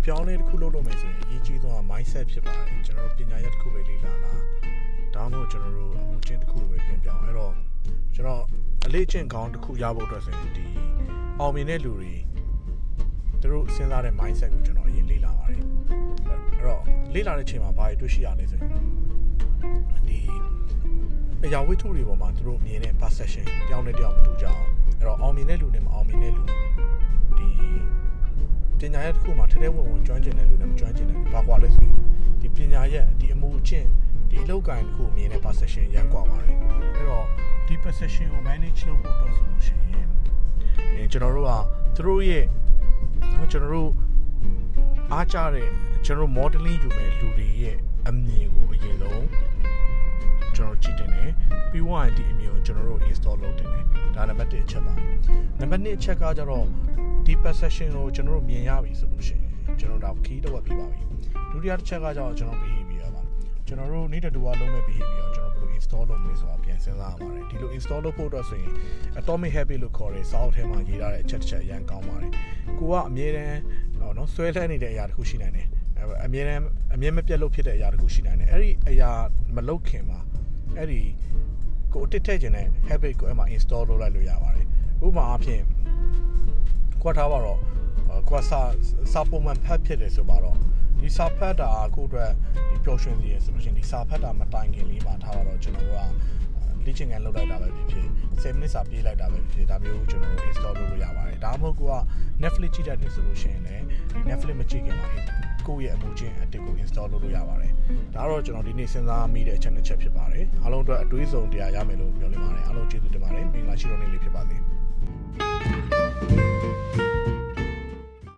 တစ်ခုလုပ်လို့မယ်ဆိုရင်အရေးကြီးဆုံးက mindset ဖြစ်ပါတယ်ကျွန်တော်တို့ပညာရပ်တစ်ခုပဲလေ့လာလားဒါမှမဟုတ်ကျွန်တော်တို့အမှုချင်းတစ်ခုပဲပြင်ပြောင်းအဲ့တော့ကျွန်တော်အလေးချင်းကောင်းတစ်ခုရဖို့အတွက်ဆိုရင်ဒီအောင်မြင်တဲ့လူတွေသူတို့စဉ်းစားတဲ့ mindset ကိုကျွန်တော်အရင်လေ့လာပါတယ်အဲ့တော့လေ့လာတဲ့အချိန်မှာဘာတွေတွေ့ရှိရလဲဆိုရင်ဒီအရာဝတ္ထုတွေပေါ်မှာသူတို့မြင်တဲ့ perception တယောက်နဲ့တယောက်မတူကြအောင်အဲ့တော့အောင်မြင်တဲ့လူနဲ့မအောင်မြင်တဲ့လူဒီ ပညာရပ်တစ်ခုမှာထဲထဲဝင်ဝင်ကျွမ်းကျင်တဲ့လူနဲ့မကျွမ်းကျင်တဲ့လူဘာကွာလဲဆိုရင်ဒီပညာရပ်ဒီအမှုအကျင့်ဒီအလောက်ကိုင်းတစ်ခုမြင်တဲ့ perception ရန်ကွာပါတယ်အဲ့တော့ဒီ perception ကို manage လုပ်ဖို့အတွက်ဆိုလို့ရှိရင်အဲကျွန်တော်တို့ကသူတို့ရဲ့နော်ကျွန်တော်တို့အားကြတဲ့ကျွန်တော် modeling ယူမဲ့လူတွေရဲ့အမြင်ကိုအရင်ဆုံးကျွန်တော်ကြည့်တင်တယ်ပြီးွားရင်ဒီအမြင်ကိုကျွန်တော်တို့ install လုပ်တင်တယ်ဒါနံပါတ်1အချက်ပါနံပါတ်2အချက်ကကျတော့ဒီ perception ကိုကျွန်တော်တို့မြင်ရပြီဆိုလို့ရှိရင်ကျွန်တော်တို့ key တော့ပြပါပြီဒုတိယတစ်ချက်ကကျတော့ကျွန်တော် behavior ပါကျွန်တော်တို့နေ့တူကလုံးမဲ့ behavior ကျွန်တော်ဘယ်လို install လုပ်မလဲဆိုတာပြန်စဉ်းစားရပါတယ်ဒီလို install လုပ်ဖို့အတွက်ဆိုရင် atomic habit လို့ခေါ်တဲ့ sound ထဲမှာရေးထားတဲ့အချက်တစ်ချက်အရင်ကောင်းပါတယ်ကိုကအမြဲတမ်းဟောနော်ဆွဲလှဲနေတဲ့အရာတစ်ခုရှိနိုင်တယ်အမြဲတမ်းအမြဲမပြတ်လို့ဖြစ်တဲ့အရာတစ်ခုရှိနိုင်တယ်အဲ့ဒီအရာမလုပ်ခင်မှာအဲ့ဒီကိုတစ်ထည့်ခြင်းတဲ့ habit ကိုအဲ့မှာ install လုပ်လိုက်လို့ရပါတယ်ဥပမာအားဖြင့် ကွာထားပါတော့ကွာစာစာပုံမှန်ဖတ်ဖြစ်တယ်ဆိုပါတော့ဒီစာဖတ်တာအခုအတွက်ဒီပျော်ရွှင်စီရဆိုလို့ရှိရင်ဒီစာဖတ်တာမတိုင်ခင်လေးမှာထားပါတော့ကျွန်တော်တို့ကလေ့ကျင့်ခန်းလုပ်လိုက်တာပဲဖြစ်ဖြစ်10မိနစ်စာပြေးလိုက်တာပဲဖြစ်ဖြစ်ဒါမျိုးကျွန်တော်တို့ install လုပ်လို့ရပါတယ်ဒါမှမဟုတ်က Netflix ကြည့်တတ်တယ်ဆိုလို့ရှိရင်လည်းဒီ Netflix မကြည့်ခင်မှာကိုယ့်ရဲ့အမှုချင်းအတစ်ကို install လုပ်လို့ရပါတယ်ဒါတော့ကျွန်တော်ဒီနေ့စဉ်းစားမိတဲ့အချက်နှစ်ချက်ဖြစ်ပါတယ်အားလုံးအတွက်အတွေးစုံတရားရမယ်လို့ပြောနေပါတယ်အားလုံးကျေးဇူးတင်ပါတယ်မင်္ဂလာရှိတော်နေ့လေးဖြစ်ပါစေ